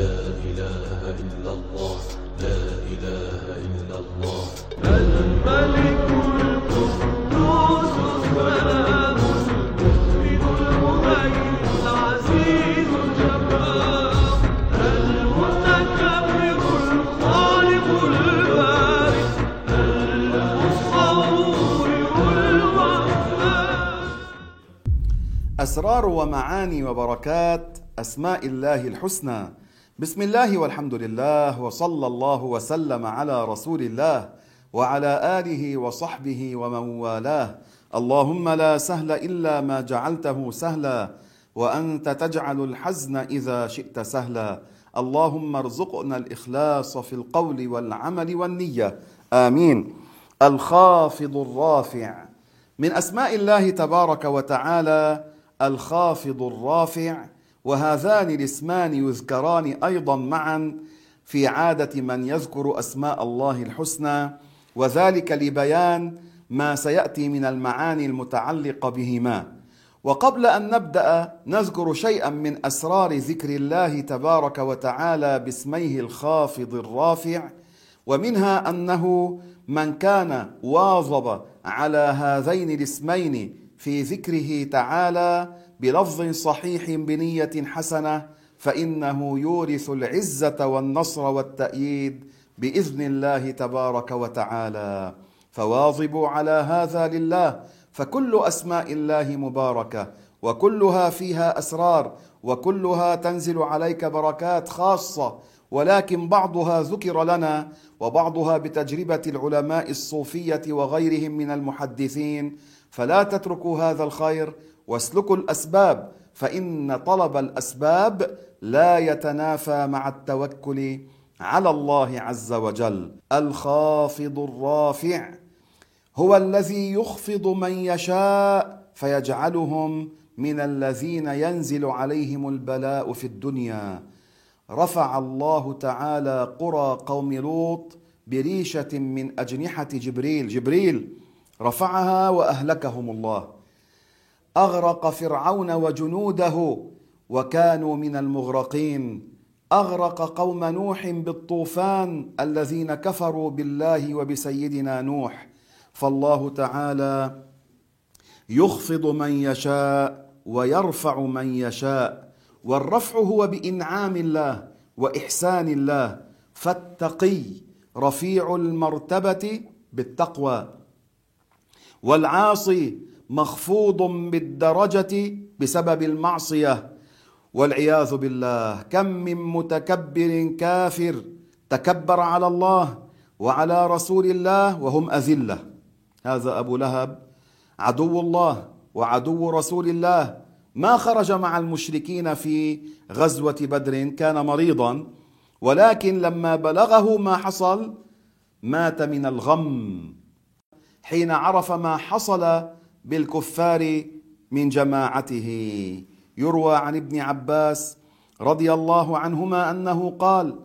لا إله إلا الله لا إله إلا الله. الملك القدوس السلام المؤمن المهيمن العزيز الجبار المتكبر الخالق البارئ المصور الوهاب أسرار ومعاني وبركات أسماء الله الحسنى بسم الله والحمد لله وصلى الله وسلم على رسول الله وعلى آله وصحبه ومن والاه. اللهم لا سهل إلا ما جعلته سهلا وأنت تجعل الحزن إذا شئت سهلا. اللهم ارزقنا الإخلاص في القول والعمل والنية. آمين. الخافض الرافع. من أسماء الله تبارك وتعالى الخافض الرافع وهذان الاسمان يذكران أيضا معا في عادة من يذكر أسماء الله الحسنى وذلك لبيان ما سيأتي من المعاني المتعلقة بهما. وقبل أن نبدأ نذكر شيئا من أسرار ذكر الله تبارك وتعالى باسميه الخافض الرافع ومنها أنه من كان واظب على هذين الاسمين في ذكره تعالى بلفظ صحيح بنية حسنة فإنه يورث العزة والنصر والتأييد بإذن الله تبارك وتعالى. فواظبوا على هذا لله فكل أسماء الله مباركة وكلها فيها أسرار وكلها تنزل عليك بركات خاصة. ولكن بعضها ذكر لنا وبعضها بتجربة العلماء الصوفية وغيرهم من المحدثين. فلا تتركوا هذا الخير واسلكوا الأسباب فإن طلب الأسباب لا يتنافى مع التوكل على الله عز وجل. الخافض الرافع هو الذي يخفض من يشاء فيجعلهم من الذين ينزل عليهم البلاء في الدنيا. رفع الله تعالى قرى قوم لوط بريشة من أجنحة جبريل جبريل رفعها وأهلكهم الله. أغرق فرعون وجنوده وكانوا من المغرقين. أغرق قوم نوح بالطوفان الذين كفروا بالله وبسيدنا نوح. فالله تعالى يخفض من يشاء ويرفع من يشاء. والرفع هو بإنعام الله وإحسان الله. فالتقي رفيع المرتبة بالتقوى. والعاصي مخفوض بالدرجة بسبب المعصية. والعياذ بالله كم من متكبر كافر تكبر على الله وعلى رسول الله وهم أذلة. هذا أبو لهب عدو الله وعدو رسول الله. ما خرج مع المشركين في غزوة بدر كان مريضا ولكن لما بلغه ما حصل مات من الغم. حين عرف ما حصل بالكفار من جماعته. يروى عن ابن عباس رضي الله عنهما أنه قال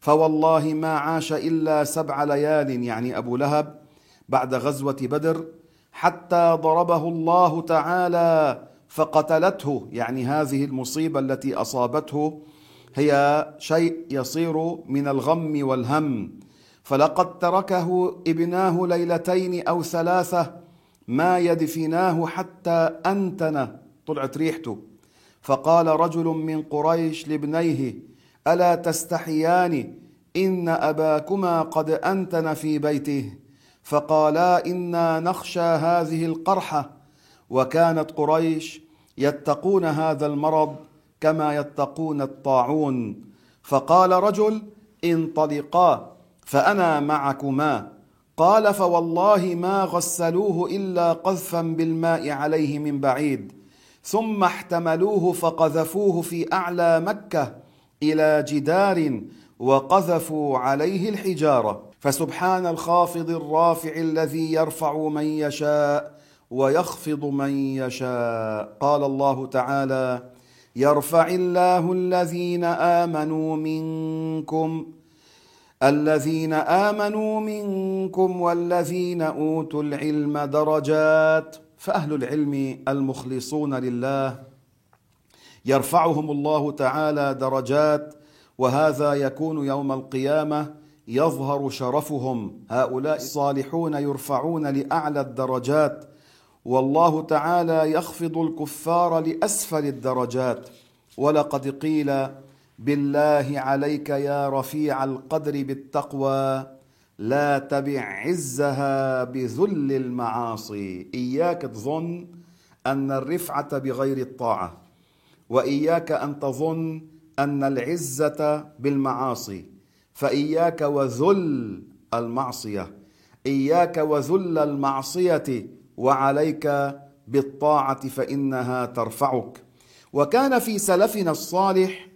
فوالله ما عاش إلا سبع ليال يعني أبو لهب بعد غزوة بدر حتى ضربه الله تعالى فقتلته يعني هذه المصيبة التي أصابته هي شيء يصير من الغم والهم. فلقد تركه ابناه ليلتين أو ثلاثة ما يدفناه حتى أنتن. طلعت ريحته. فقال رجل من قريش لابنيه ألا تستحيان؟ إن أباكما قد أنتن في بيته. فقالا إنا نخشى هذه القرحة. وكانت قريش يتقون هذا المرض كما يتقون الطاعون. فقال رجل انطلقا فأنا معكما. قال فوالله ما غسلوه إلا قذفا بالماء عليه من بعيد. ثم احتملوه فقذفوه في أعلى مكة إلى جدار وقذفوا عليه الحجارة. فسبحان الخافض الرافع الذي يرفع من يشاء ويخفض من يشاء. قال الله تعالى يرفع الله الذين آمنوا منكم الذين آمنوا منكم والذين أوتوا العلم درجات فأهل العلم المخلصون لله يرفعهم الله تعالى درجات وهذا يكون يوم القيامة يظهر شرفهم. هؤلاء الصالحون يرفعون لأعلى الدرجات والله تعالى يخفض الكفار لأسفل الدرجات. ولقد قيل بالله عليك يا رفيع القدر بالتقوى لا تبع عزها بذل المعاصي. إياك تظن أن الرفعة بغير الطاعة وإياك أن تظن أن العزة بالمعاصي. فإياك وذل المعصية إياك وذل المعصية وعليك بالطاعة فإنها ترفعك. وكان في سلفنا الصالح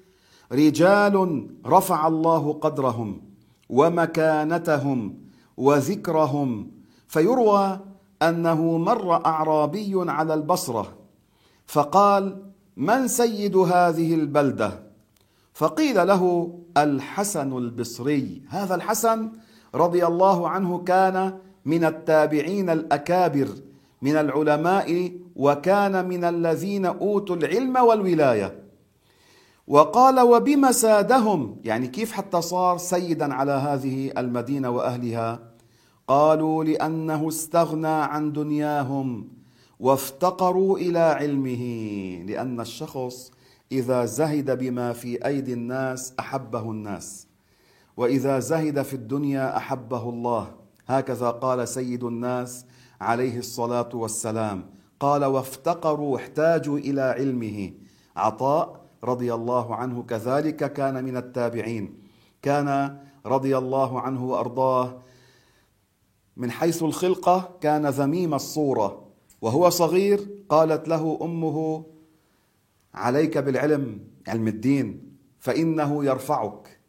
رجال رفع الله قدرهم ومكانتهم وذكرهم فيروى أنه مر أعرابي على البصرة فقال من سيد هذه البلدة؟ فقيل له الحسن البصري. هذا الحسن رضي الله عنه كان من التابعين الأكابر من العلماء وكان من الذين أوتوا العلم والولاية. وقال وبما سادهم؟ يعني كيف حتى صار سيدا على هذه المدينة وأهلها؟ قالوا لأنه استغنى عن دنياهم وافتقروا إلى علمه لأن الشخص إذا زهد بما في أيدي الناس أحبه الناس وإذا زهد في الدنيا أحبه الله. هكذا قال سيد الناس عليه الصلاة والسلام. قال وافتقروا احتاجوا إلى علمه. عطاء رضي الله عنه كذلك كان من التابعين. كان رضي الله عنه وأرضاه من حيث الخلقة كان ذميم الصورة. وهو صغير قالت له أمه عليك بالعلم علم الدين فإنه يرفعك.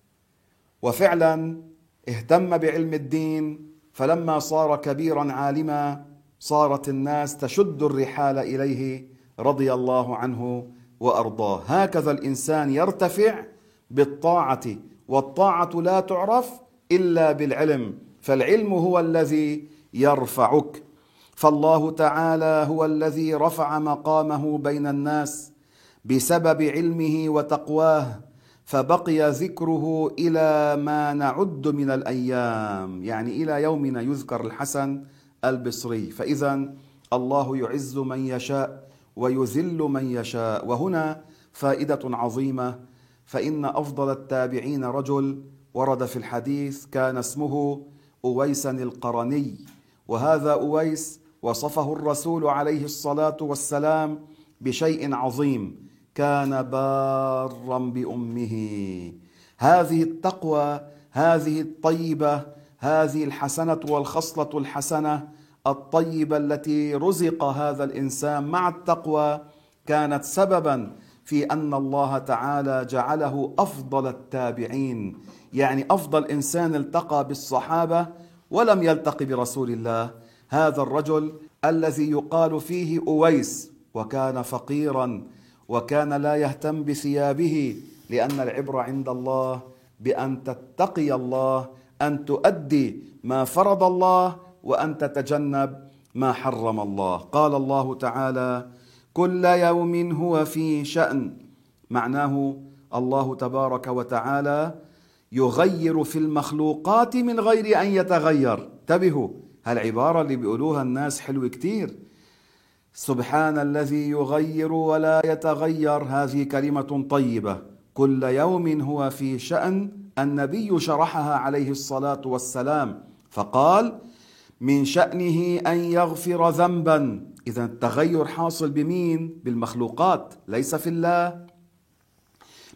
وفعلا اهتم بعلم الدين فلما صار كبيرا عالما صارت الناس تشد الرحال إليه رضي الله عنه وأرضاه. هكذا الإنسان يرتفع بالطاعة والطاعة لا تعرف إلا بالعلم. فالعلم هو الذي يرفعك. فالله تعالى هو الذي رفع مقامه بين الناس بسبب علمه وتقواه فبقي ذكره إلى ما نعد من الأيام. يعني إلى يومنا يذكر الحسن البصري. فاذا الله يعز من يشاء. ويذل من يشاء. وهنا فائدة عظيمة. فإن أفضل التابعين رجل ورد في الحديث كان اسمه أويس القرني. وهذا أويس وصفه الرسول عليه الصلاة والسلام بشيء عظيم. كان بارا بأمه. هذه التقوى هذه الطيبة هذه الحسنة والخصلة الحسنة الطيبة التي رزق هذا الإنسان مع التقوى كانت سببا في أن الله تعالى جعله أفضل التابعين. يعني أفضل إنسان التقى بالصحابة ولم يلتقي برسول الله. هذا الرجل الذي يقال فيه أويس وكان فقيرا وكان لا يهتم بثيابه لأن العبره عند الله بأن تتقي الله أن تؤدي ما فرض الله وأن تتجنب ما حرم الله. قال الله تعالى كل يوم هو في شأن. معناه الله تبارك وتعالى يغير في المخلوقات من غير أن يتغير. انتبهوا هالعبارة اللي بيقولوها الناس حلوة كتير. سبحان الذي يغير ولا يتغير هذه كلمة طيبة. كل يوم هو في شأن. النبي شرحها عليه الصلاة والسلام فقال من شأنه أن يغفر ذنبا. إذا التغير حاصل بمين؟ بالمخلوقات. ليس في الله.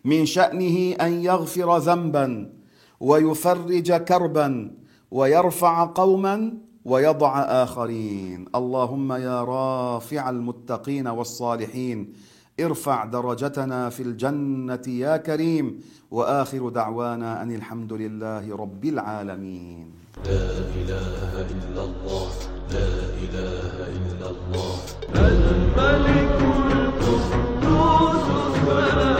من شأنه أن يغفر ذنبا. ويفرج كربا. ويرفع قوما. ويضع آخرين. اللهم يا رافع المتقين والصالحين. ارفع درجتنا في الجنة يا كريم وآخر دعوانا أن الحمد لله رب العالمين. لا إله إلا الله لا إله إلا الله. الملك القدوس السلام.